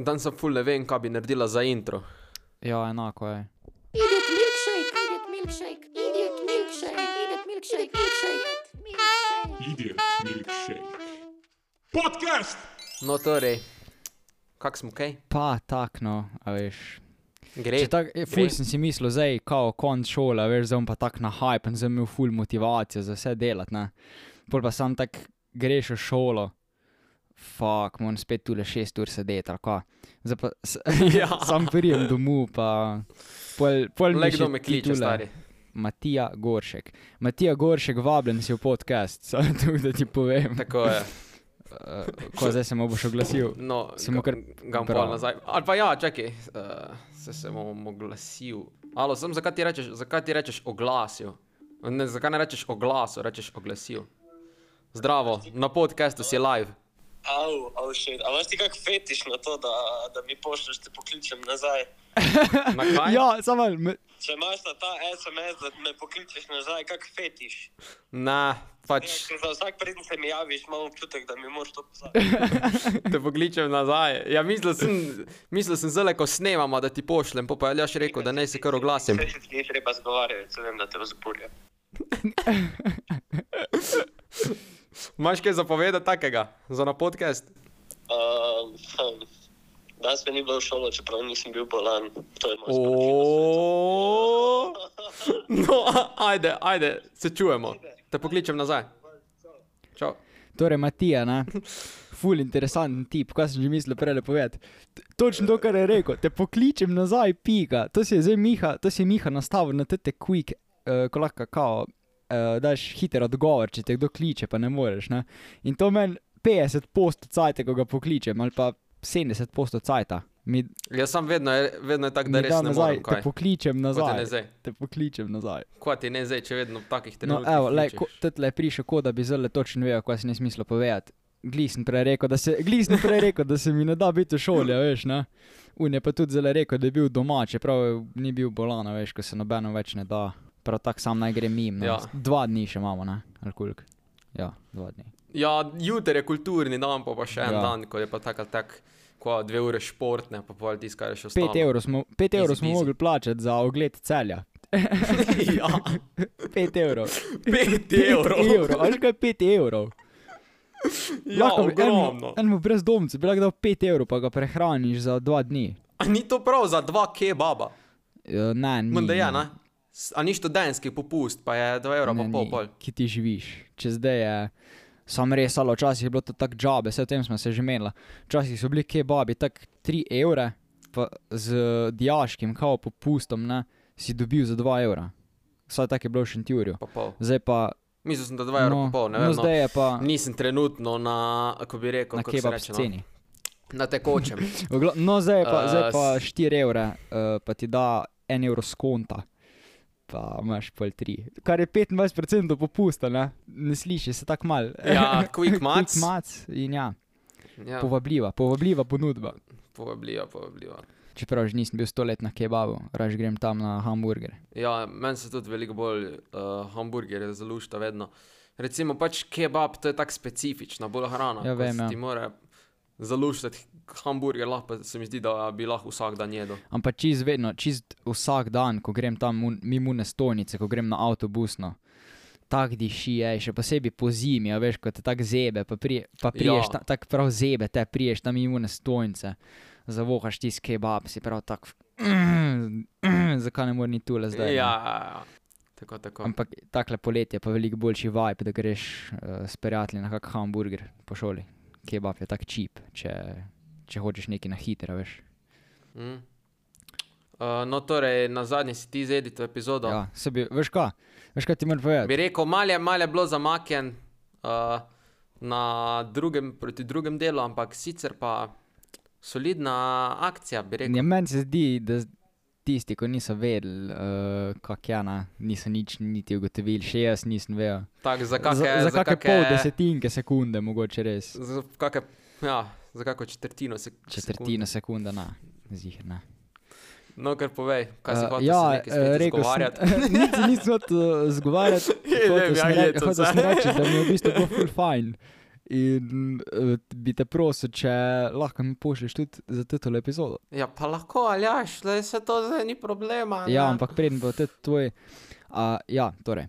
Dan sem ful ne vem, kaj bi naredila za intro. Ja, enako je. Idiot milkshake, idiot milkshake, idiot milkshake, idiot milkshake, milkshake, milkshake. Idiot Milkshake. Podcast! No, torej, kak smo kaj? Pa tak, no, a veš. Gre. Če tak, je, ful sem si mislil, zdaj, kao konc šole, a veš, zdaj bom pa tak na hype in zdaj imel ful motivacijo za vse delati, ne. Pol pa sam tak greš v šolo. Fak, moram spet tule šest ur sedeti, ali kaj. Zdaj pa Ja. sam prijem domov, pa pol, pol Le kdo me kliče, stari. Matija Goršek. Matija Goršek, vabljen si v podcast, samo tu, da ti povem. Tako je. Uh, ko zdaj se mu boš oglasil. No, Si mu kar ga bom nazaj. Ali pa ja, čakaj, uh, se se bom oglasil. Alo, sem zakaj ti rečeš, zakaj ti rečeš oglasil? Ne, zakaj ne rečeš oglasil, rečeš oglasil. Zdravo, na podcastu si live. Au, au, shit. A imaš ti kak fetiš na to, da, da mi pošlješ, te pokličem nazaj? Na? Ja, samo me- Če imaš na ta SMS, da me pokličeš nazaj, kak fetiš? Ne, pač Ja, za vsak preden se mi javiš, imam občutek, da mi moraš to pozvati. te pokličem nazaj. Ja, mislil sem, mislil sem zelo, ko snemamo, da ti pošljem, pa pa je Aljaš rekel, da naj se kar oglasim. Se ti ni treba zgovarjati, se vem, da te vzburja. Imaš kaj zapovedati takega za na podcast? Hm. Danes me ni bilo v šolo, čeprav nisem bil bolan. To je moj O, No, a- ajde, ajde, se čujemo. Te pokličem nazaj. Čau. torej Matija, ne? Ful interesanten tip, kaj sem že mislil prej povedati. T- Točno to, kar je rekel, te pokličem nazaj, pika. To si je zdaj Miha, to si je Miha nastavil na te quick, uh, ko lahko kao, uh, daš hiter odgovor, če te kdo kliče, pa ne moreš, ne? In to meni 50 posto cajta, ko ga pokličem, ali pa 70 posto cajta. Mi, Jaz sem vedno, vedno je tako, da res ne nazaj, morem te kaj. pokličem je ne nazaj. zdaj. Te pokličem nazaj. Kot je ne zdaj, če vedno v takih No, trenutkih. evo, lej, kličeš. ko, je prišel, kot da bi zelo točno vedel, kaj si ne smislo povedati. Glisem prej rekel, da se, prej rekel, da se mi ne da biti v šoli, veš, ne. Un je pa tudi zelo rekel, da je bil doma, čeprav ni bil bolan, veš, ko se nobeno več ne da. Prav tako sam naj gre mim. No. Ja. Dva dni še imamo, ne, ali koliko. Ja, dva dni. Ja, jutri je kulturni dan, pa, pa še en Ja. dan, ko je pa tako ali tako, ko dve ure športne, pa pol tiskaj še ostalo. Pet evrov smo, pet evrov smo mogli plačati za ogled celja. ja, Pet evrov. pet evrov. evrov. A veš kaj je pet evrov? Ja, Lahko bi enemu- ogromno. Enemu brezdomcu bi lahko dal pet evrov, pa ga prehraniš za dva dni. A ni to prav za dva kebaba? Ne, ni. Menda je, no. ne? A ni študentski popust, pa je 2 evra pa Ne, pol ni. Ki ti živiš. Če zdaj je, sam res, ali včasih je bilo to tako džabe, vse o tem smo se že imeli. Včasih so bili kebabi tako 3 evre, pa z diaškim kao popustom, ne, si dobil za 2 evra. Vsaj tako je bilo v Šentjurju. Pa. Zdaj pa, Mislil sem, da 2 evra no, pa pol, ne no vem. No. zdaj je pa Nisem trenutno na, kako bi rekel, na kebab reče, no? sceni. Na tekočem. No, zdaj je pa, Eh, zdaj pa s- 4 evre, uh, pa ti da 1 evro skonta. Pa imaš pol 3. Kar je 25% popusta, ne, ne sliši se tako mal. Ja, quick mac. Quick mac in ja, Ja, povabljiva, povabljiva ponudba. povabljiva, povabljiva. Čeprav že nisem bil sto let na kebabu, raž grem tam na hamburger. Ja, meni se tudi veliko bolj uh, hamburgerje zalušta vedno. Recimo pač kebab, to je tako specifična, bolj hrana. Ja, vem, ja. Ti mora zaluštati hamburger, lahko se mi zdi, da bi lahko vsak dan jedel. Ampak čist vedno, čist vsak dan, ko grem tam mimo stojnice, ko grem na avtobusno. Tak diši je, še posebej po zimi, a veš, ko te tako zebe, pa, pri, pa priješ, Ja. ta, tako prav zebe, te priješ tam mimo stojnice, zavohaš ti kebab, si prav tako, zakaj ne moreš ni tule zdaj. ja, ja, ja. Tako, tako. Ampak takle poletje pa veliko boljši vibe, da greš uh, s prijatelji na kak hamburger po šoli. Kebab je tak čip, če, če hočeš nekaj na hitro, veš. Mm. Uh, no, torej, na zadnji si ti zedi to epizodo. Ja, se bi, veš kaj, veš kaj ti moram povedati. Bi rekel, malo je, malo je bilo zamaknjen uh, na drugem, proti drugem delu, ampak sicer pa solidna akcija, bi rekel. Ja, meni se zdi, da tisti, ki niso vedeli, uh, kako je, ne, niso nič niti ugotovili, še jaz nisem vedel. Tak, za Za, kakšne za kakšne pol desetinke sekunde, mogoče res. Za kakšne, ja, za kakšno četrtino se Četrtina sekunde, na, zih ne. No, kar povej, kaj Uh, ja, se eh, rekel izgovarjati. sem, se nisem hotel zgovarjati, Je, hotel vem, sem ja, re- je to hotel sem zdaj. reči, da mi je v bistvu bilo full fajn. In uh, bi te prosil, če lahko mi pošlješ tudi za to epizodo. Ja, pa lahko, ali ja, se to zdaj ni problema. Ja, ne. ampak preden bo tudi tvoj, uh, ja, torej,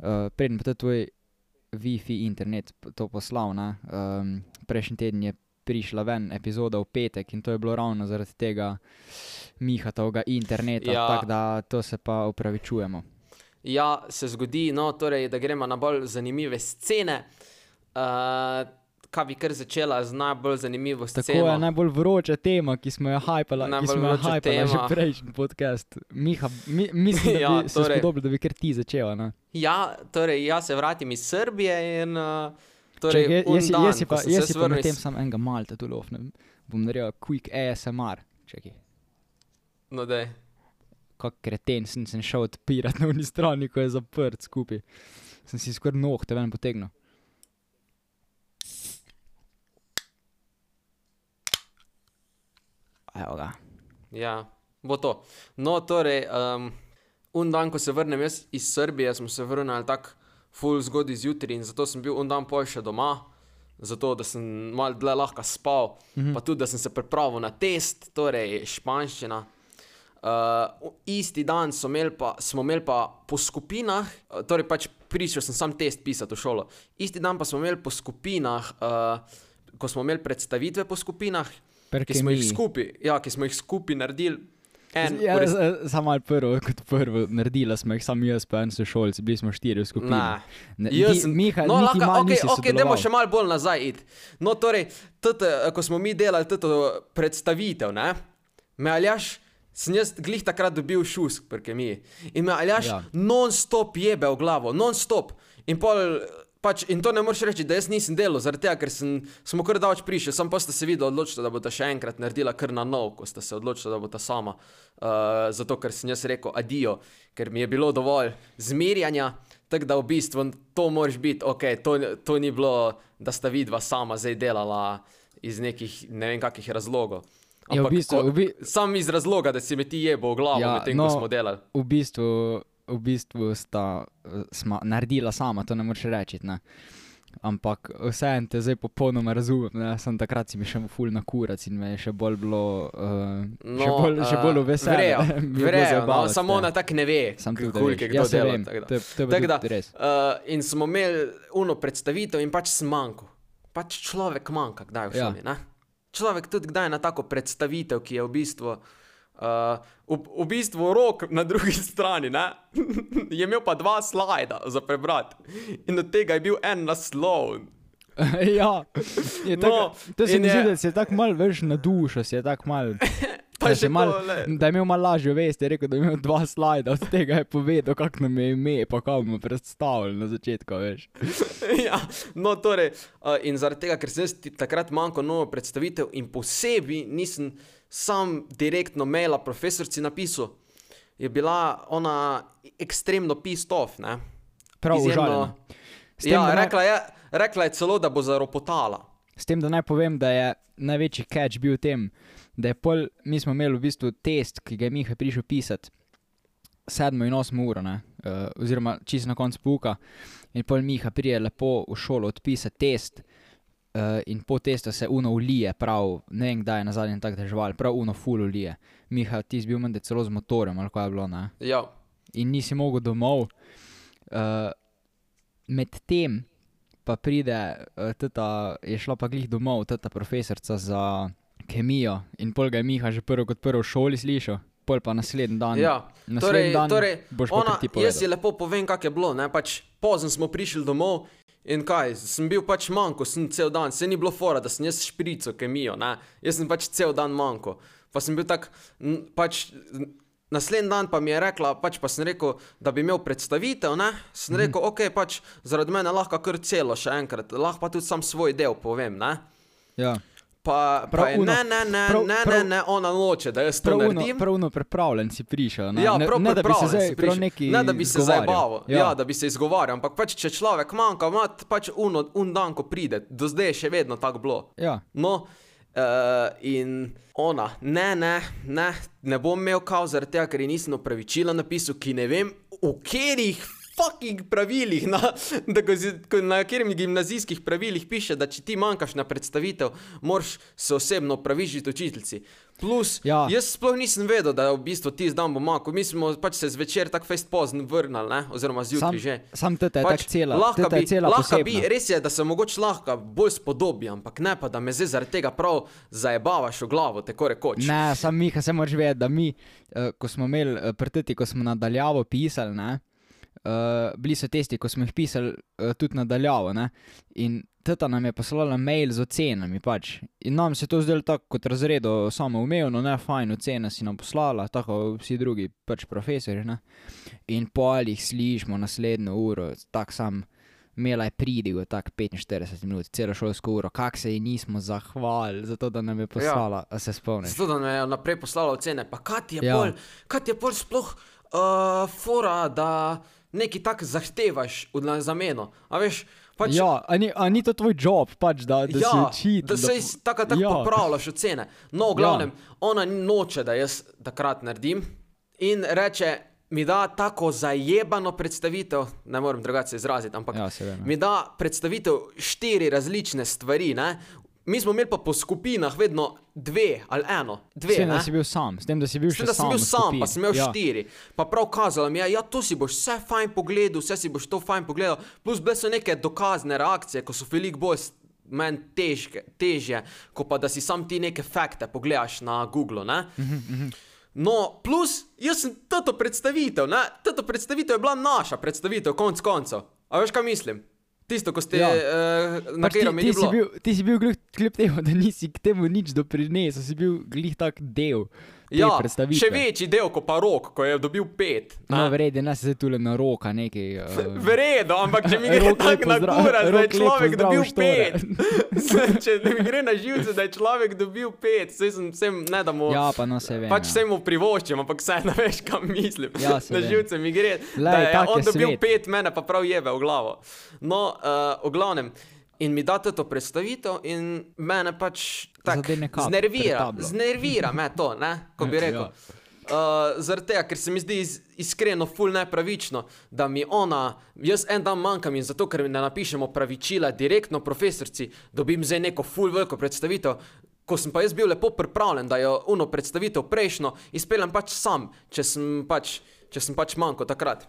uh, preden bo tudi tvoj Wi-Fi internet to poslal, ne, um, prejšnji teden je prišla ven epizoda v petek in to je bilo ravno zaradi tega Mihatovega interneta, Ja. ja. tako da to se pa upravičujemo. Ja, se zgodi, no, torej, da gremo na bolj zanimive scene. Uh, kaj bi kar začela z najbolj zanimivo Tako sceno? je najbolj vroča tema, ki smo jo hajpali, ki smo jo hajpali že prejšnji podcast. Miha, mi, mislim, da Ja, bi se torej. spodobilo, da bi kar ti začela. Ne? Ja, torej, jaz se vratim iz Srbije in uh, torej, un jaz, dan, jaz ko pa, jaz pa vrnil medtem iz- sam enega malta tu lofnem. Bom naredil quick ASMR. Čakaj, No, daj. kak kreten sem, sem šel odpirati na uni strani, ko je zaprt skupaj. Sem si skoraj nohte ven potegnil. Evo ga. Ja, bo to. No, torej, um, un dan, ko se vrnem jaz iz Srbije, smo se vrnili tako full zgodaj zjutraj in zato sem bil un dan pol še doma, zato da sem malo dlje lahko spal, mm -hmm. pa tudi da sem se pripravil na test, torej španščina. Uh, isti dan imeli pa, smo imeli pa po skupinah, torej pač prišel sem sam test pisati v šolo. Isti dan pa smo imeli po skupinah, uh, ko smo imeli predstavitve po skupinah, ki smo jih skupaj, ja, ki smo jih skupaj naredili. En, Ja, res- Samo malo prvo, kot prvo, naredila smo jih sam jaz, pa en sošolci, bili smo štiri v skupini. Ne. Ne, Jaz ti- sem, Miha, no, niti lahko, malo okay, nisi okay, dajmo sodeloval. še malo bolj nazaj iti. No, torej, tete, ko smo mi delali to predstavitev, ne, me aljaš, sem jaz glih takrat dobil šusk pri kemiji. In me aljaš ja. Ja. non-stop jebe v glavo, non-stop. In pol. Pač, in to ne moreš reči, da jaz nisem delal, zaradi tega, ker sem, smo kar davč prišli, sem pa sta se videla odločila, da bo ta še enkrat naredila kar na nov, ko sta se odločila, da bo ta sama. Uh, zato, ker sem jaz rekel adijo, ker mi je bilo dovolj zmerjanja, tako da v bistvu to moraš biti, ok, to, to ni bilo, da sta vidva sama zdaj delala iz nekih ne vem kakih razlogov. Ja, v bistvu- ko- v bi- sam iz razloga, da si me ti jebo v glavo, Ja, ja, medtem no, ko smo delali. V bistvu, v bistvu sta eh, sma, naredila sama, to ne moreš reči. Ne? Ampak vseeno te zdaj popolnoma razumem. Ne? Sem takrat si mi še ful na kurac in me je še bolj bilo, uh, no, še bolj, še bolj v veselje. Vrejo, no, samo ja. ona tako ne ve, veš. kdo Ja, dela. tako da. Je Tako pa da. Uh, in smo imeli uno predstavitev, in pač sem manjkal. Pač človek manjka, kdaj v Ja. šoli. Ja. Človek tudi kdaj na tako predstavitev, ki je v bistvu. Uh, v, v bistvu rok na drugi strani ne? je imel pa dva slajda za prebrati, in od tega je bil en naslov. ja, je No, tako, to se mi zdi, da si je tako mal več na dušo, si je tako mal. Pa še si mal, to, glej. da je imel malo lažje vesti, je rekel, da je imel dva slajda, od tega je povedal, kako nam je ime, pa kako bomo predstavili na začetku, veš. ja, no, torej, uh, in zaradi tega, ker sem jaz takrat manjko novo predstavitev in posebej nisem sam direktno maila profesorci napisal, je bila ona ekstremno. Ne? Prav užaljena. Ja, naj- rekla je, rekla je celo, da bo zaropotala. S tem, da naj povem, da je največji catch bil v tem, da je pol, mi smo imeli v bistvu test, ki ga je Miha prišel pisati, sedmo in osmo uro, ne, uh, oziroma čisto na koncu pouka. In pol Miha prije lepo v šolo odpisati test. Uh, in po testu se uno ulije, prav, ne vem, kdaj je na zadnjem tako držal, prav uno full ulije. Miha, ti si bil menda celo z motorjem, ali kaj je bilo, ne? Ja, in nisi mogel domov. Uh, Medtem pa pride, uh, teta, je šla pa glih domov, ta profesorica za kemijo in pol ga je Miha že prvo kot prvo v šoli slišal, pol pa naslednji dan. ja. naslednji Torej, dan torej boš ona, ti jaz ji povedal. lepo povem, kako je bilo. Ne? Pač pozno smo prišli domov in kaj, sem bil pač manjko, sem cel dan, se ni bilo fora, da sem jaz šprico kemijo, ne? jaz sem pač cel dan manjko. Pa sem bil tak, pač. Naslednji dan pa mi je rekla, pač pa sem rekel, da bi imel predstavitev. Ne? Sem Mhm. rekel, ok, pač zaradi mene lahko kar celo še enkrat, lahko pa tudi sam svoj del povem. Ne? Ja. Pa, Prav pa je, uno- ne, ne, ne, prav- ne, ne, prav- ne, ona noče, da jaz to naredim. prav uno pripravljen si prišel. Ne, Ja, ne, prav ne da bi se zdaj prišel. neki. Ne, da bi se izgovarjal. zabaval, ja. ja, da bi se izgovarjal, ampak pač, če človek manjka, ima pač uno, un dan, ko pride, do zdaj je še vedno tako bilo. ja. No, uh, in ona, ne, ne, ne, ne bom imel kao zaradi tega, ker ji nisem opravičila napisal, ki ne vem, v katerih fucking pravilih, na, da ko na katerem gimnazijskih pravilih piše, da če ti manjkaš na predstavitev, moraš se osebno opravičiti učiteljici. Plus, Ja. jaz sploh nisem vedel, da je v bistvu ti zdaj bo manjkal. Mi smo pač se zvečer tako fest pozno vrnili, ne? oziroma zjutraj že. sam tete je pač, tako cela, lahko bi, cela lahko bi, res je, da se mogoče lahko bolj spodobi, ampak ne pa, da me zdaj zaradi tega prav zajebavaš v glavo, tako rekoč. Ne, sam Miha, se moraš vedeti, da mi, uh, ko smo imeli uh, prteti, ko smo nadaljavo pisali, ne, uh, bili so testi, ko smo jih pisali uh, tudi nadaljavo, ne, in teta nam je poslala mail z ocenami, pač. In nam se je to zdelo tako kot razredo samo umevno, ne, fajn, ocene si nam poslala, tako vsi drugi pač profesori, ne. In pol jih slišimo naslednjo uro, tak sam. Imela je pridigo, tako 45 minut, celo šolsko uro, kako se ji nismo zahvalili za to, da nam je poslala, ja. se spomniš. Zato, da me je naprej poslala ocene. Pa kaj ti je, Ja. ja. pol, kaj ti je pol sploh uh, fora, da nekaj tak zahtevaš v na zameno? A veš, pač, Ja, a ni, a ni to tvoj job, pač, da, da ja, si učitelj. da se iz- tako tako ja. ja. popravljaš ocene. No, v glavnem, ja. ona noče, da jaz takrat naredim in reče, mi da tako zajebano predstavitev, ne morem drugače se izraziti, ampak Ja, seveda. mi da predstavitev štiri različne stvari. Ne? Mi smo imeli pa po skupinah vedno dve ali eno, dve. S tem, da si bil sam, s tem, da si bil S tem, še da sem bil sam, pa sem imel ja. štiri. Pa prav kazala mi je, ja, to si boš vse fajn pogledal, vse si boš to fajn pogledal. Plus bile so neke dokazne reakcije, ko so veliko bolj meni težke, težje, kot pa da si sam ti neke fakte pogledaš na Google. Ne? No, plus jaz sem toto predstavitev, toto predstavitev je bila naša predstavitev, konc koncev. A veš, kaj mislim? Tisto, ko ste, Ja. uh, na Pač katero mi ti, ni si bilo. bil, ti si bil kljub, kljub temu, da nisi k temu nič doprinesel, si bil glih tak del Ja, predstavitve. še večji del kot pa rok, ko je dobil pet. ne. No, ne se zdaj tule na roka nekaj. Uh, Vredno, ampak če mi gre tako na gura, da je človek dobil Štore. pet. če mi gre na živce, da je človek dobil pet, saj sem vsem, ne da mu. ja, pa no se vem. Pač ja. vse mu privoščim, ampak vse ne veš, kam mislim. Ja, saj na živce mi gre, Glej, da je tak on je dobil svet. pet, mene pa prav jebe v glavo. No, uh, v glavnem. In mi date to predstavitev, in mene pač tako pred znervira. Znervira me to, ne? ko bi rekel. Ja. Uh, Zaradi tega, ker se mi zdi iz, iskreno, ful nepravično, da mi ona, jaz en dan manjkam in zato, ker ne napišemo pravičila direktno profesorci, dobim zdaj neko ful veliko predstavitev. Ko sem pa jaz bil lepo pripravljen, da jo uno predstavitev prejšnjo izpeljem pač sam, če sem pač, če sem pač manjko takrat.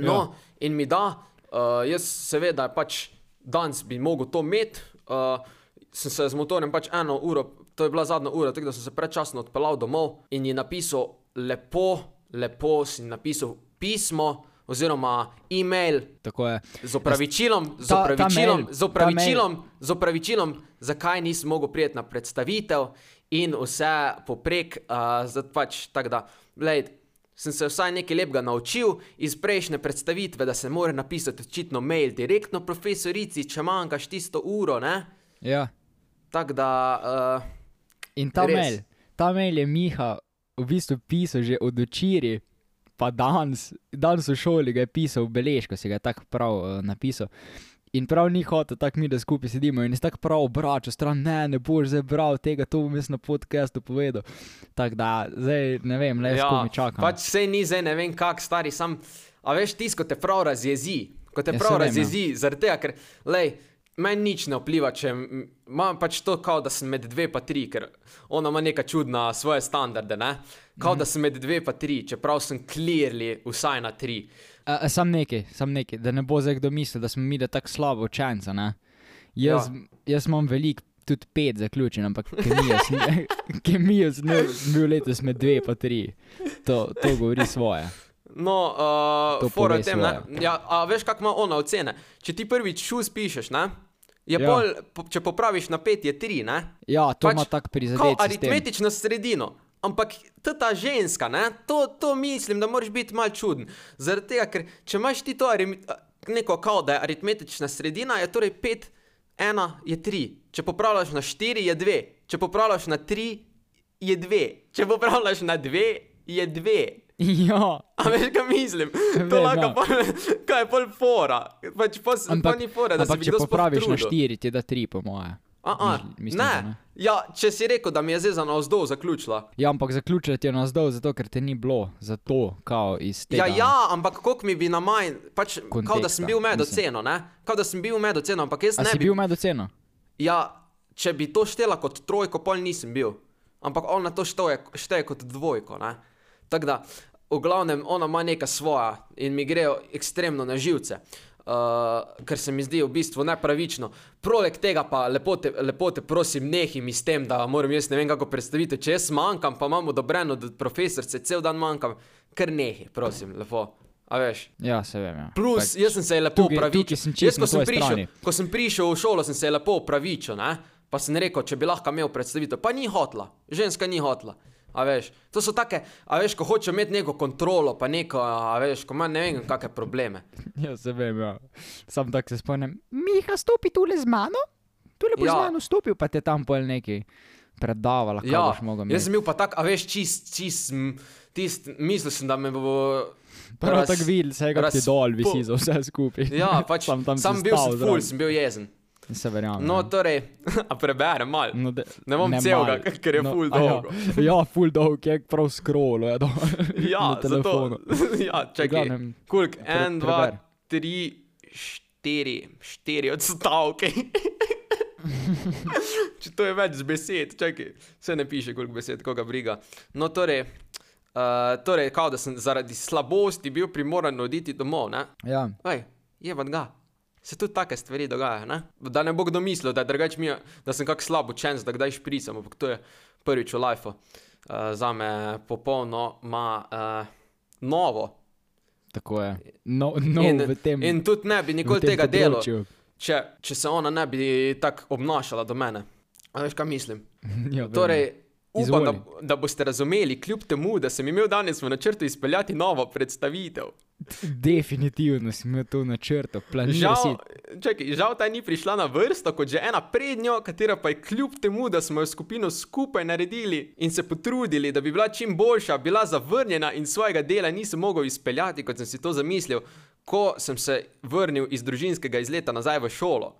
No, ja. in mi da, uh, jaz seveda pač danes bi mogel to imeti, uh, sem se z motorjem pač eno uro, to je bila zadnja ura, tako da sem se predčasno odpeljal domov in ji napisal lepo, lepo si napisal pismo oziroma e-mail Tako je. z opravičilom, z opravičilom, z opravičilom, z opravičilom, zakaj nisem mogel prijeti na predstavitev in vse poprek, uh, zato pač tako da, lej, sem se vsaj nekaj lepega naučil iz prejšnje predstavitve, da se mora napisati očitno mail direktno profesorici, če manjkaš tisto uro, ne? Ja. Tako da, uh, In ta Res. mail, ta mail je Miha v bistvu pisal že od včeraj, pa danes, danes v šoli ga je pisal beležko, si ga je tako prav uh, napisal. In prav ni hotel, tako mi, da skupaj sedimo in je tako prav obračal stran, ne, ne boš zdaj bral tega, to bom jaz na podkastu povedal. Tako da, zdaj ne vem, le ja, mi čakam. pač vse ni zdaj ne vem kak stari, sam, a veš, tisto te prav razjezi, ko te Ja, prav vem, ja. razjezi, zaradi tega, ker, lej, meni nič ne vpliva, če imam pač to, kao da sem med dve pa tri, ker ona ima neka čudna svoje standarde, ne? Kao Mhm. da sem med dve pa tri, čeprav sem clearly vsaj na tri. A, a, sam nekaj, sam nekaj, da ne bo zdaj kdo mislil, da smo mi da tako slabo učenca. ne. Jaz, ja. jaz imam veliko, tudi pet zaključen, ampak kemijo sem, kemijo sem bil letos med dve pa tri. To, to govori svoje. No, uh, fora tem, ne? svoje. Ja, a veš, kako ima ona ocene? Če ti prvič šus pišeš, ne? Je Ja. ja. pol, po, če popraviš na pet, je tri, ne? Ja, to Pač ima tako sistem. aritmetično sredino. Ampak ta, ženska, ne, to, to mislim, da moraš biti mal čuden. Zaradi tega, ker če imaš ti to neko kao, da je aritmetična sredina, je torej 5, 1 je 3. Če popravljaš na 4, je 2. Če popravljaš na 3, je 2. Če popravljaš na 2, je 2. Ja, A veš, kaj mislim? Vem, To lahko, ja. pol, kaj je pol fora. Pač pos, ampak, pa ni fora, da ampak se če popraviš na štiri, ti da tri, po moje. A, a, mislim, ne, ne. Ja, če si rekel, da mi je zdaj za navzdol zaključila. Ja, ampak zaključila ti je nazdol, zato ker te ni bilo, zato kao iz tega. Ja, ja, ampak koliko mi bi na manj, pač, kao da Konteksta, sem bil med oceno, ne? Kao da sem bil med oceno, ampak jaz A ne si bi bil med oceno? Ja, če bi to štela kot trojko, pol nisem bil. Ampak ona to šteje, šteje kot dvojko. ne. Tako da, v glavnem, ona ima neka svoja in mi grejo ekstremno na živce. Uh, ker se mi zdi v bistvu nepravično. Proleg tega pa lepo te, lepo te prosim, nehi mi s tem, da moram jaz ne vem kako predstaviti. Če jaz manjkam, pa imam odobreno od profesorce, cel dan manjkam, ker nehi, prosim, lepo. A veš? Ja, se vem. Ja. Plus, Pač- jaz sem se lepo upravičil. Jaz, ko sem, prišel, strani. ko sem prišel v šolo, sem se lepo upravičil, ne? pa sem rekel, če bi lahko imel predstavitev. Pa ni hotla, ženska ni hotla. A veš, to so take, a veš, ko hoče imeti neko kontrolo, pa neko, a veš, ko ima ne vem, kakšne probleme. Ja, se vem, ja. Sam tako se spomnim. Miha, stopi tule z mano? Tule boš Ja. z mano stopil, pa te tam pol neki predavala, kaj Ja, boš mogel jaz imeti. sem bil pa tak, a veš, čist, čist, tist, mislil sem, da me bo. Prav raz- tako videl, se je kako ti dol visi za vse skupaj. Ja, pač sam tam sam bil sem zraven. ful, sem bil jezen. Se verjamem. No, ja. torej, a preberem malo. No, de, Ne bom celega, ker je ful a dolgo. Ja, ja ful dolg, je prav scrollo, je dol. Ja, na telefonu. zato, ja, čakaj. Kulk, pre- en, dva, preber. tri, štiri, štiri odstavke. Če to je več besed, čakaj, se ne piše, koliko besed, koga briga. No, torej, uh, torej kao, da sem zaradi slabosti bil primoran oditi domov, ne? Ja, Ej, je van ga. Se tudi take stvari dogajajo, ne? Da ne bo kdo mislil, da, mi je, da sem kak slab učenec, da kdaj špricam, ampak to je prvič v lifeu. Uh, za me popolno ma uh, novo. tako je. No, no in, tem. in tudi ne bi nikoli tega delal, če, če se ona ne bi tako obnašala do mene. A veš, kaj mislim? Ja, vem. Torej, upam, da, da boste razumeli, kljub temu, da sem imel danes v načrtu izpeljati novo predstavitev. Definitivno si imel to v načrtu, planiral si. Čakaj, žal ta ni prišla na vrsto kot že ena prednjo, katera pa je kljub temu, da smo jo skupino skupaj naredili in se potrudili, da bi bila čim boljša, bila zavrnjena in svojega dela nisem mogel izpeljati, kot sem si to zamislil, ko sem se vrnil iz družinskega izleta nazaj v šolo.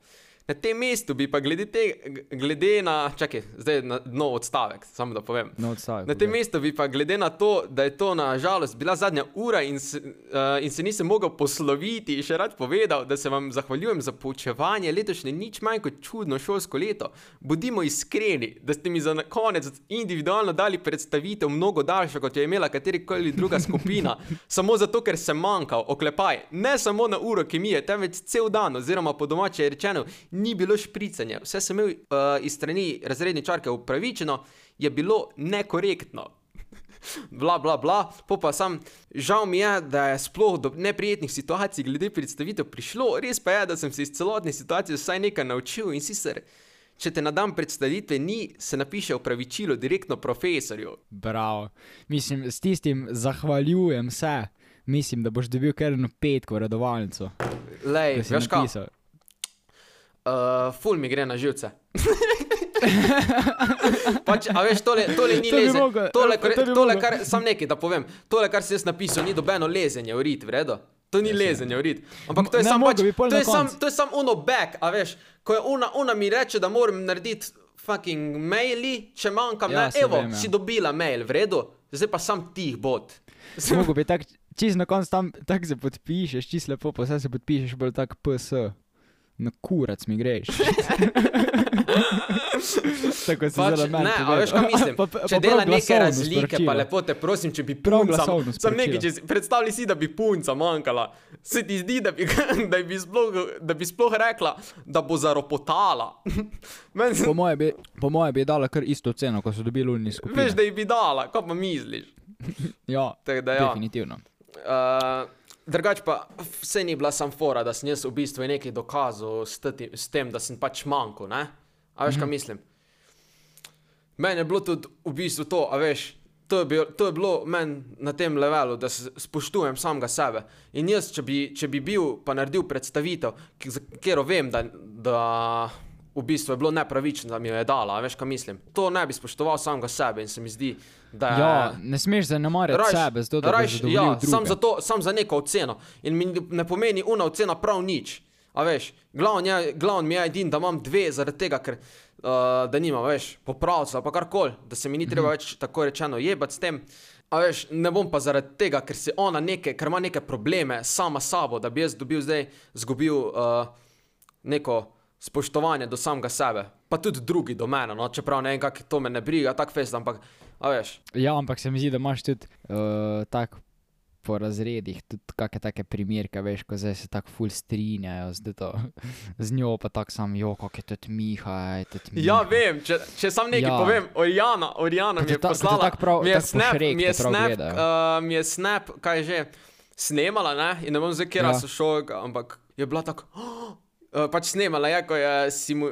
Na tem mestu bi pa glede, te, glede na, čakaj, zdaj na nov odstavek, samo da povem. No, odstavek, Na tem povej. mestu bi pa glede na to, da je to na žalost bila zadnja ura in se, uh, in se nisem mogel posloviti, še rad povedal, da se vam zahvaljujem za poučevanje letošnje nič manj kot čudno šolsko leto. Bodimo iskreni, da ste mi za konec individualno dali predstavitev mnogo daljšo, kot je imela katerikoli druga skupina, samo zato, ker sem manjkal, oklepaj, ne samo na uro kemije, temveč cel dan, oziroma po domače rečeno, ni bilo špricanja. Vse sem imel uh, iz strani razredničarke upravičeno, je bilo nekorektno. Bla, bla, bla, po pa sam, žal mi je, da je sploh do neprijetnih situacij glede predstavitev prišlo, res pa je, da sem se iz celotne situacije vsaj nekaj naučil in sicer, če te na dan predstavitve ni, se napiše opravičilo direktno profesorju. Bravo. Mislim, s tistim zahvaljujem se. Mislim, da boš dobil kar eno petko redovalnico. Lej, veš kaj, napisal. Uh, ful mi gre na živce. pač, a veš, tole, tole ni To bi leze. mogel, Tole, kar, to tole, kar, sam nekaj da povem, tole, kar si jaz napisal, ni dobeno lezenje v rit, vredo. To ni lezenje v rit. Ampak to je samo pač, to je sam, to je sam uno back, a veš, ko je una, una mi reče, da moram narediti fucking maili, če manjkam, Ja, ne, evo, vem, ja. si dobila mail, vredo, zdaj pa sam tih bot. Mogoče bi tako, čist na koncu tam tako se podpišeš, čist lepo, pa se podpišeš, bolj tak PS. Na kurac mi greš. Tako si Pač, zelo meni ne, a veš, kaj mislim? Pa- pa- če pa dela neke razlike, pa sporočilo. lepo te prosim, če bi punca, sam nekaj, če si, predstavljaj si, da bi punca manjkala. Se ti zdi, da bi, da bi, sploh, da bi sploh rekla, da bo zaropotala. Men, Po moje bi, po moje bi dala kar isto ceno, kot so dobili luni skupini. veš, da ji bi dala, kaj pa misliš? Ja, da ja. definitivno. Uh, Drugač pa vse ni bila sam fora, da sem jaz v bistvu nekaj dokazal s, tati, s tem, da sem pač manjko. ne? A veš, kaj mislim? Meni je bilo tudi v bistvu to, a veš, to je, bil, to je bilo meni na tem levelu, da se spoštujem samega sebe. In jaz, če bi, če bi bil pa naredil predstavitev, ki- za katero vem, da, da v bistvu je bilo nepravično, da mi jo je dala, veš, kaj mislim. To ne bi spoštoval samega sebe in se mi zdi, da je. Ja, ne smeš zanemarjati sebe, zato da rajš, ja, sam, zato, sam za neko oceno. In mi ne pomeni una ocena prav nič. A veš, glavno, je, glavno mi je edin, da imam dve, zaradi tega, ker uh, da nimam več popravca ali pa karkoli, da se mi ni treba več tako rečeno jebati s tem. A veš, ne bom pa zaradi tega, ker se ona neke, ker ima neke probleme sama sabo, da bi jaz dobil zdaj, zgubil uh, neko spoštovanje do samega sebe, pa tudi drugi do mene, no, čeprav ne vem, kako to me ne briga, tak fest, ampak, a veš, Ja, ampak se mi zdi, da imaš tudi uh, tako po razredih, tudi kakšne take primerke, veš, ko zdaj se tako ful strinjajo z, to, z njo, pa tako sam, jo, kako je tudi Miha, je tudi Miha. Ja, vem, če, če sam nekaj Ja. ja. povem, Orijana Ko mi je ta- poslala, tako prav- mi je snap, Šreku mi je snap, gledajo. uh, mi je snap, kaj je že, snemala, ne, in ne bom zdaj, kjer Ja. ja. so šel, ampak je bila tako, oh, uh, pač snemala je, ko je si mu,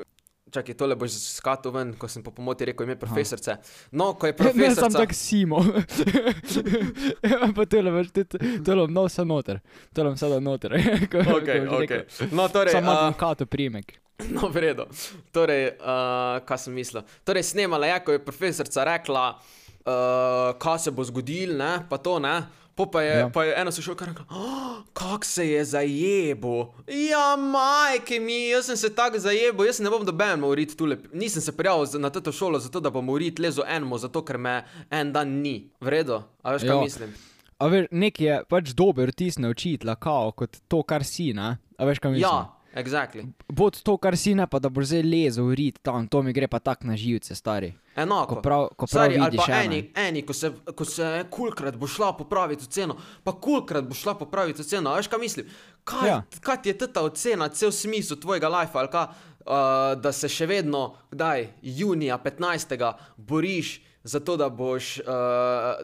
čakaj, tole boš skatil ven, ko sem po pomoti rekel ime profesorce. No, ko je Ne, sem tak Simo. ja, pa tole tudi, tole bom vse noter. Tole bom sedel noter. ko- ko ok, boš ok, rekel. no, torej, Samo uh, imam kato primek. No, v redu. Torej, uh, kaj sem mislil? Torej, snemala je, ko je profesorica rekla, uh, kaj se bo zgodilo, ne, pa to ne. Po pa je, Ja. ja. pa je ena sošolka rekla, oh, kako se je zajebo. Ja, majke mi, jaz sem se tako zajebo, jaz ne bom doben morit tule. Nisem se prijavil na to šolo zato, da bom morit lezo enemu, zato ker me en dan ni. V redu, a veš, kaj Ja. mislim? A veš, nek je pač dober vtis na učitla, kao, kot to, kar si, ne? A veš, kaj mislim? Ja, exactly. Bod to, kar si, ne pa da boš zdaj lezel rit tam, to mi gre pa tak na živce, stari. Enako. Ko prav, ko prav Stari, ali vidiš eni, eni ko, se, ko se kulkrat bo šla popraviti oceno, pa kulkrat bo šla popraviti oceno, veš kaj mislim? Kaj, Ja. kaj ti je ta ocena, cel smisel tvojega life, ali kaj, uh, da se še vedno, kdaj, junija 15. boriš za to, da boš, uh,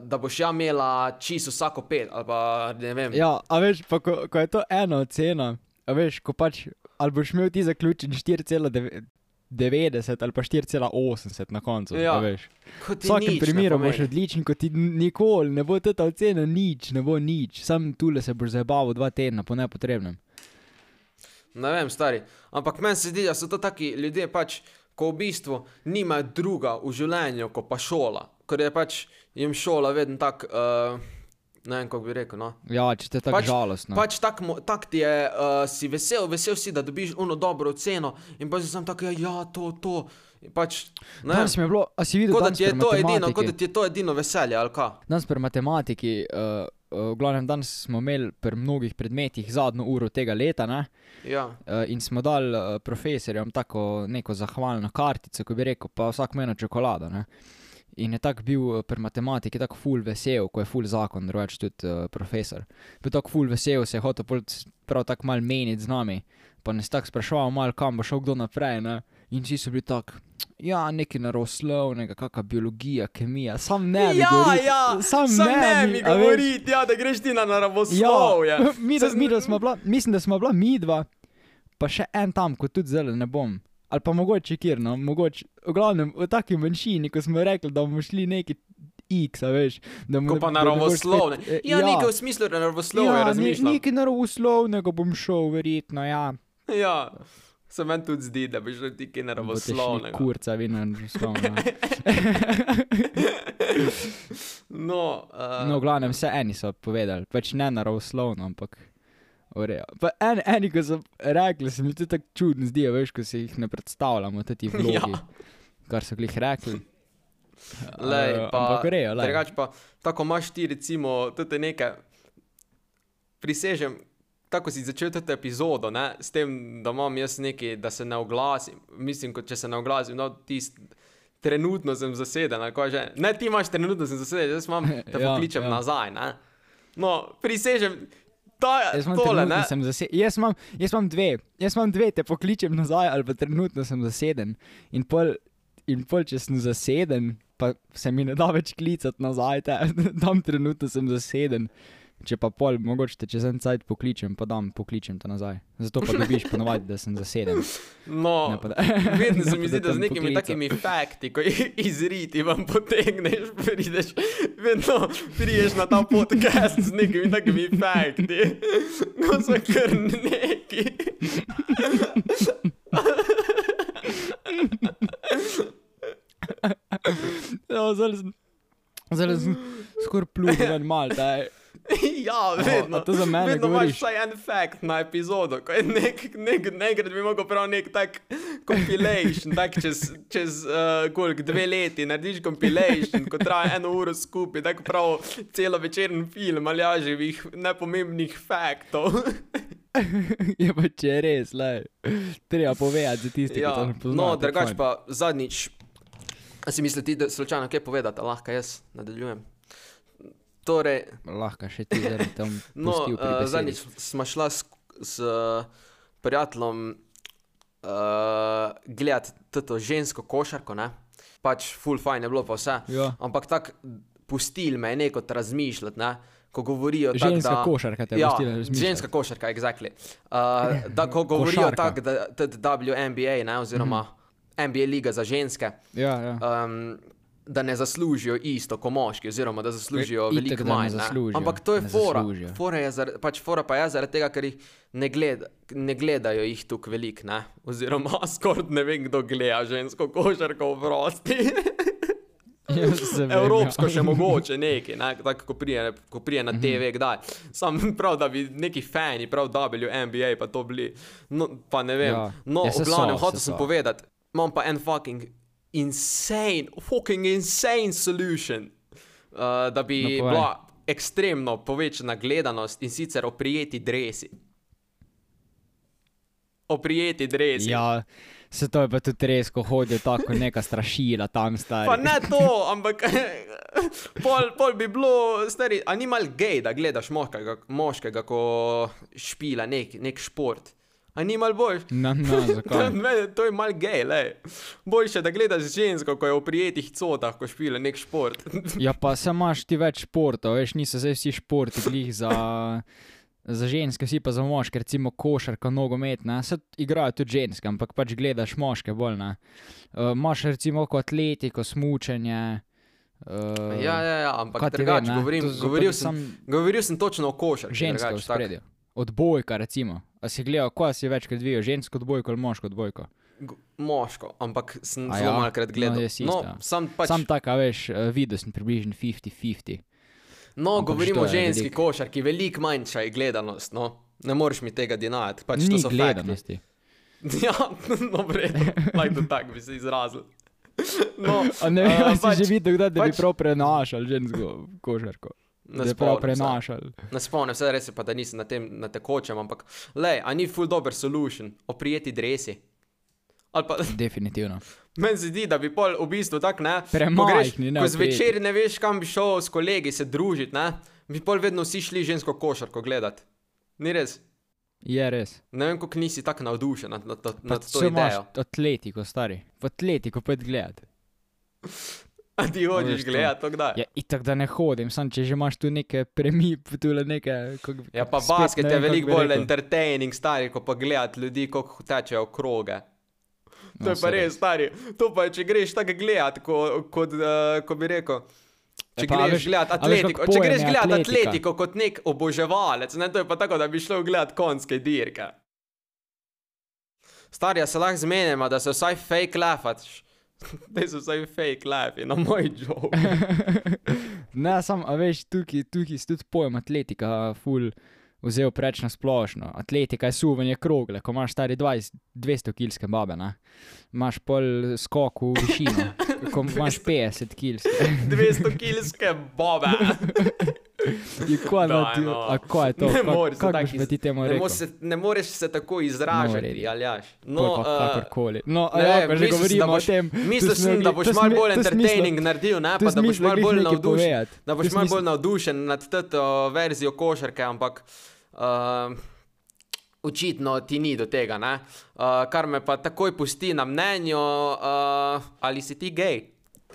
da boš ja imela čisto vsako pet, ali pa ne vem. Ja, a veš, pa ko, ko je to ena ocena, a veš, ko pač, ali boš imel ti zaključen 4,90 ali pa 4,80 na koncu, Ja, veš. V vsakem nič primeru boš odličen, kot ti nikoli ne bo ta ocena nič, ne bo nič, sam tule se boš zabaval dva tedna po nepotrebnem. Ne vem, stari. Ampak meni se zdi, da so to taki ljudje, pač, ko v bistvu nimajo druga v življenju, kot pa šola. Ker je pač jim šola vedno tako, uh, ne vem, kako bi rekel. No. Ja, če te tako Pač- žalostno. Pač tak, mo- tak ti je, uh, si vesel, vesel si, da dobiš uno dobro oceno in pa si sam tako, ja, ja to, to. In Pač, Danes mi je bilo, a si videl, kot da ti je to edino, kot da ti je to edino veselje, ali kaj. Danes pri matematiki, uh, uh, v glavnem danes smo imeli pri mnogih predmetih zadnjo uro tega leta, ne? Ja. Uh, in smo dali uh, profesorjem tako neko zahvalno kartico, ko bi rekel, pa vsak meni čokolado. Ne? In je tako bil eh, pri matematiki tako ful vesel, ko je ful zakon, drugače tudi uh, profesor. Bil tako ful vesel, se je hotel prav tako mal meniti z nami, pa nas tako spraševal, mal kam bo šel kdo naprej. Ne? In vsi so bili tako, ja, nekaj naravoslovnega, kakšna biologija, kemija, sam ne ja, govoriti, ja, sam, sam ne, ne mi, mi govoriti, ja, da greš ti na naravoslovje. Ja, mi, da, mi, da bila, mislim, da smo bila mi dva, pa še en tam, kot tudi zdaj ne bom. Ali pa mogoče kjer, no, mogoče, v glavnem, v taki manjšini, ko smo rekli, da bomo šli neki X, a veš. Da bomo Ko pa naravoslovne. spet, eh, Ja, ja. nekaj v smislu naravoslovja ja, ja, razmišljam. nekaj naravoslovnega bom šel, verjetno, ja. Ja, se meni tudi zdi, da bi šel ti kaj naravoslovnega. Kurca, vi naravoslovno. No, uh, No, v glavnem, vse eni so povedali, pač ne naravoslovno, ampak. Pa en, eni, ko so rekli, se mi tudi tako čudno zdijo, veš, ko si jih ne predstavljamo, ti vlogi, Ja. kar so glih rekli. Lej, Eh, pa, grejo, lej. drugače pa, tako imaš ti, recimo, tudi nekaj, prisežem, tako si začel to epizodo, ne, s tem, da imam jaz nekaj, da se ne oglasim. Mislim, kot če se ne oglasim, no, tist, trenutno sem zaseden, ali kaj že. Ne, ti imaš trenutno sem zaseden, jaz imam, te Ja, pokličem ja. nazaj, ne. No, prisežem, ta, Jaz imam, tole, ne. sem zase, jaz, imam, jaz imam dve, jaz imam dve, te pokličem nazaj, ali pa trenutno sem zaseden. In pol, in pol če sem zaseden, pa se mi ne da več klicati nazaj, te, tam trenutno sem zaseden. Če pa pol, mogoče te čez en cajt pokličem, pa dam pokličem te nazaj. Zato pa dobiš ponovadi, da sem zaseden. No, da- vedno se mi zdi, da z nekimi poklical. takimi fakti, ko jih izriti vam potegneš, prideš, vedno priješ na ta podcast z nekimi takimi fakti. No, so kar neki. Ja, zdaj sem, zdaj sem skoraj pljuval ven mal, da je. ja, vedno. za mene vedno govoriš? imaš vsaj en fakt na epizodo, ko je nek, nek, nekrat bi mogel prav nek tak compilation, tak čez, čez uh, koliko, dve leti narediš compilation, ko traja eno uro skupaj, tako prav celo večeren film ali živih nepomembnih faktov. je pa če je res, le. Treba povedati za tiste, ja, ki to ne poznajo. no, je drugač pa zadnjič, a si misliš, da slučajno kaj povedati, lahko jaz nadaljujem. Torej, Lahko še ti zdaj tam No, uh, zadnjič smo šla s, s prijateljem uh, gledati to žensko košarko, ne? pač full fajn je bilo pa vse. Ja. Ampak tako pustil me je neko razmišljati, ne? ko govorijo tak, Ženska da, košarka te je ja, pustila. Ženska košarka, exactly. Uh, da ko govorijo tako, da tudi WNBA, ne? oziroma Mhm. NBA liga za ženske. Ja, ja. Um, da ne zaslužijo isto kot moški, oziroma da zaslužijo Itak, veliko manj. Zaslužijo, Ampak to je fora. zaslužijo. Fora, je zar, pač fora pa je zaradi tega, ker jih ne, gled, ne gledajo jih tukaj veliko, ne? oziroma skoraj ne vem, kdo gleda žensko košarko v prosti. Ja, vem, Evropsko ja. še mogoče neki, ne? tako ko prije, ko prije na TV, kdaj. Sam prav, da bi neki fani, prav WNBA pa to bili. No, pa ne vem. Ja. No, Ja, v glavnem, hotel sem so. povedati, imam pa en fucking insane, fucking insane solution, uh, da bi No, bila ekstremno povečana gledanost in sicer oprijeti dresi. Oprijeti dresi. Ja, se to je pa tudi res, ko hodijo tako neka strašila tam stari. Pa ne to, ampak pol, pol bi bilo, stari, a ni mal gej, da gledaš moškega, moškega ko špila nek, nek šport. A ni mal boljš? No, no, zakaj? To je mal gej, le. Boljše, da gledaš žensko, ko je v prijetih cotah, ko špila nek šport. Ja, pa se imaš ti več športov, veš, niso zdaj vsi športi glih za, za ženske, vsi pa za moške, recimo košarka, nogomet, ne, se igrajo tudi ženske, ampak pač gledaš moške bolj, ne. Uh, imaš recimo kot atletiko, smučenje. Uh, ja, ja, ja, ampak drugače govorim, to govoril sem, sam govoril sem točno o košarki. ženske v spredju. Odbojka, recimo. A si gledal, ko si večkrat dvigal, žensko odbojko ali moško odbojko? G- Moško, ampak sem A zelo ja? malkrat gledal. No, isto, no, ja. sam pač, Sam taka, veš, eh, videl sem približno 50-50. No, Ampak govorimo o ženski veliko? košarki, veliko manjša je gledanost. No. Ne moreš mi tega dinajati. Pač to Ni so fakti. gledanosti. Ja, no, vredno, lajko tako bi se izrazil. No, A ne vem, a, ali si že videl, kdaj, da bi pač- prav prenašal žensko košarko. Ne Da je prav spomnim se. prenašal. Ne spomnim se, res je pa, da nisem na tem na tekočem, ampak le, a ni full dober solution, oprijeti dresi. Ali pa Definitivno. meni se zdi, da bi pol v bistvu tako ne. Premajhni, greš- ne, Ko zvečer ne veš, kam bi šel s kolegi se družiti, ne, bi pol vedno vsi šli žensko košarko gledati. Ni res. Je res. Ne vem, kako nisi tako navdušen nad, nad, nad, Pa nad to če imaš idejo. atletiko, stari. V atletiko pojdi gledati. A ti hočeš veš gledati to kdaj? Ja, itak da ne hodim, sam če že imaš tu neke premip, tu le neke. Kak, Ja, pa basket je veliko bolj rekel. entertaining, stari, kot pa gledati ljudi, kako tečejo kroge. To No, je pa res, stari. To pa, če greš tako gledati, ko, kot, uh, ko bi rekel. Če Ja, pa, greš veš- veš, atletiko, kako če greš je gledati atletika? atletiko kot nek oboževalec, ne, to je pa tako, da bi šel gledati konjske dirke. Starja se lahko zmenimo, da se vsaj fake lafaš. Da so vsaj fake lafi na moj joke. Ne, sam, a veš, tukaj, tukaj si tudi pojem atletika, ful, vzel preč na splošno. Atletika je suvanje krogle, ko imaš stari 20, 200 kilske babe, ne. Imaš pol skok v višino, ko imaš 50 kilske. 200 kilske bobe. Daj, da ti, no. a kva je to? Ne Kak- moreš se iz- ti temu Ne, mo se, ne moreš se tako izražati, redi. ali jaš. No, No, uh, kakorkoli. No, ne, ja, ko že govorimo boš- o tem. tu Mislil smo sem, da boš malo bolj entertaining naredil, ne, pa da boš malo bolj navdušen. Da To boš malo bolj navdušen nad to verzijo košarke, ampak uh, očitno ti ni do tega, ne. Uh, kar me pa takoj pusti na mnenju, uh, ali si ti gej.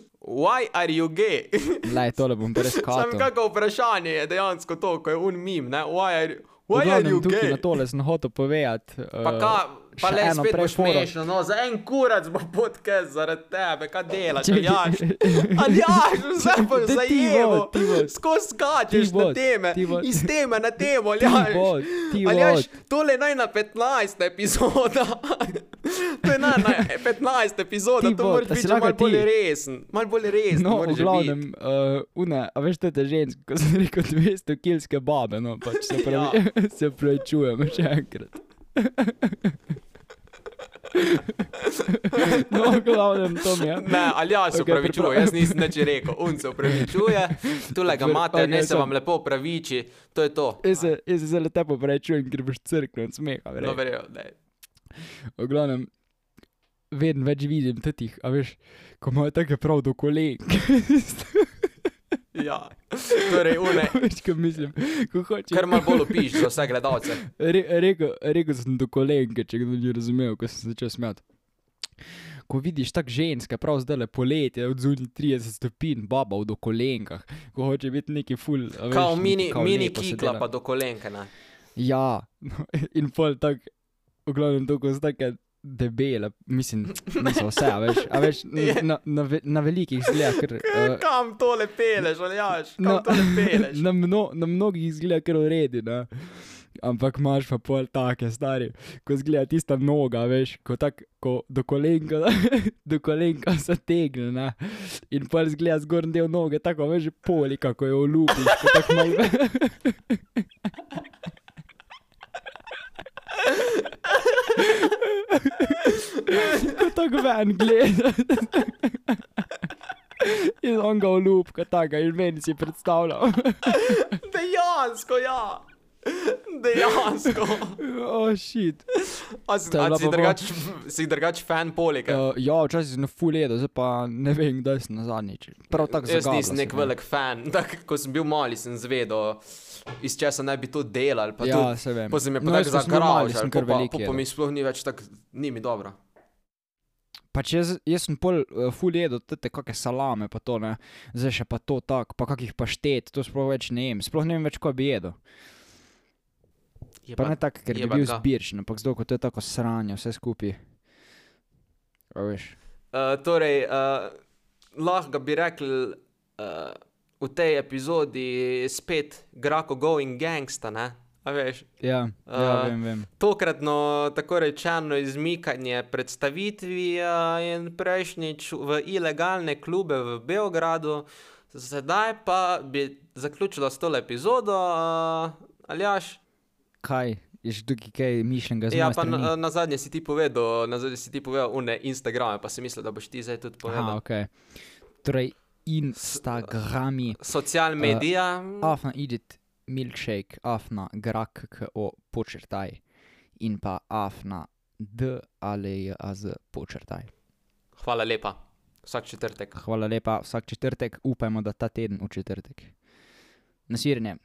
Why are you gay? Lej, tole bom Sam preskatal. kako vprašanje je dejansko to, ko je un mim, ne? Why are, why are glavnem, you tukaj gay? na tole sem hotel povedati. Pa, eh, ka, pa le eno spet smešno, no, za en kurac bo podcast zaradi tebe, kaj delaš, aljaš. Aljaš, vse ti vod. skozi skačeš na teme, iz teme na temo, aljaš. Aljaš, tole je naj na 15. epizoda. To je na, na 15 epizoda, to bo- moraš a si biti malo bolj resen. Malo bolj resen. No, v glavnem, uh, une, a veš, te ženske, ko sem rekel 200 kilske babe, no, pač se pravi, ja. se pravi, čujemo še enkrat. no, glavnem, to mi je. Ne, ali ja se Okej, upravičuje, priprav- jaz nisem nič rekel, un se upravičuje, tule ga imate, ne okej, se vam lepo upraviči, to je to. Jaz se, jaz se zelo tepo prečujem, ker boš crknil od smeha. No, verjel, ne. V glavnem, vedno več vidim tetih, a veš, ko imajo tako prav do kolen. Ja, torej, une, veš, ko mislim, ko hočeš. kar malo bolj opiš za vse gledalce. Re, rekel, rekel sem do kolenke, če kdo ni razumel, ko sem začel smeti. Ko vidiš tako ženske, prav zdaj le poletje, od zunaj 30 stopinj, baba v do kolenkah, ko hoče biti neki ful. veš, Kao mini, kao mini kikla pa do kolenke, ne. Ja, in pol tako, v glavnem tako so take debele, mislim, niso vse, a veš, a veš Je. na, na, ve- na velikih zgleda, ker. Uh, Kam tole peleš, aljaš, kam No, tole peleš. na, mno, na mnogih izgleda kar uredi, ne. Ampak imaš pa pol take, stari, ko zgleda tista noga, veš, ko, tak, ko do kolenka, do kolenka se tegne, ne. In pol zgleda zgornji del noge, tako veš, poli, kako jo lupiš, ko tako malo. Ko tako ven gleda. In on ga olupka, tako in meni si predstavljal. Dejansko, ja. Dejansko. oh, shit. A si, a si drugač, si drugač fan polike? Uh, ja, včasih sem full jedo, zdaj pa ne vem, kdaj sem na zadnjič. Prav tako Jaz zagabla nisem se nek me. velik fan. Tak, ko sem bil mali, sem zvedel, iz česa naj bi to delali. Pa Ja, to, se vem. mi je No, pa jaz, tako ko sem kar velik pa, pa jedel. mi sploh ni več tako, ni mi dobro. Pač jaz, jaz sem pol uh, full jedo, te kakšne salame, pa to ne, zdaj še pa to tako, pa kakih paštet, to sploh več ne jem, sploh ne vem več, ko bi jedel. Je Pa ne tako, ker bi jeba bil ga. zbirčen, ampak zdaj, ko to je tako sranje, vse skupaj. Uh, torej, uh, lahko bi rekli uh, v tej epizodi spet Grako Going Gangsta, ne? A veš, Ja, ja, A, vem, vem. tokratno tako rečeno izmikanje predstavitvi uh, in prejšnjič v ilegalne klube v Beogradu, zdaj pa bi zaključila s tole epizodo, uh, Aljaš. Kaj, je že tukaj kaj mišljenega z Ja, pa na, na zadnje si ti povedal, na zadnje si ti povedal une Instagrame, pa si mislil, da boš ti zdaj tudi Aha, povedal. ok. Torej, Instagrami, Social medija. afna idit milkshake, afna grak, ko počrtaj in pa afna d ali az počrtaj. Hvala lepa. Vsak četrtek. Hvala lepa, vsak četrtek, upajmo, da ta teden v četrtek. Nasirjenje.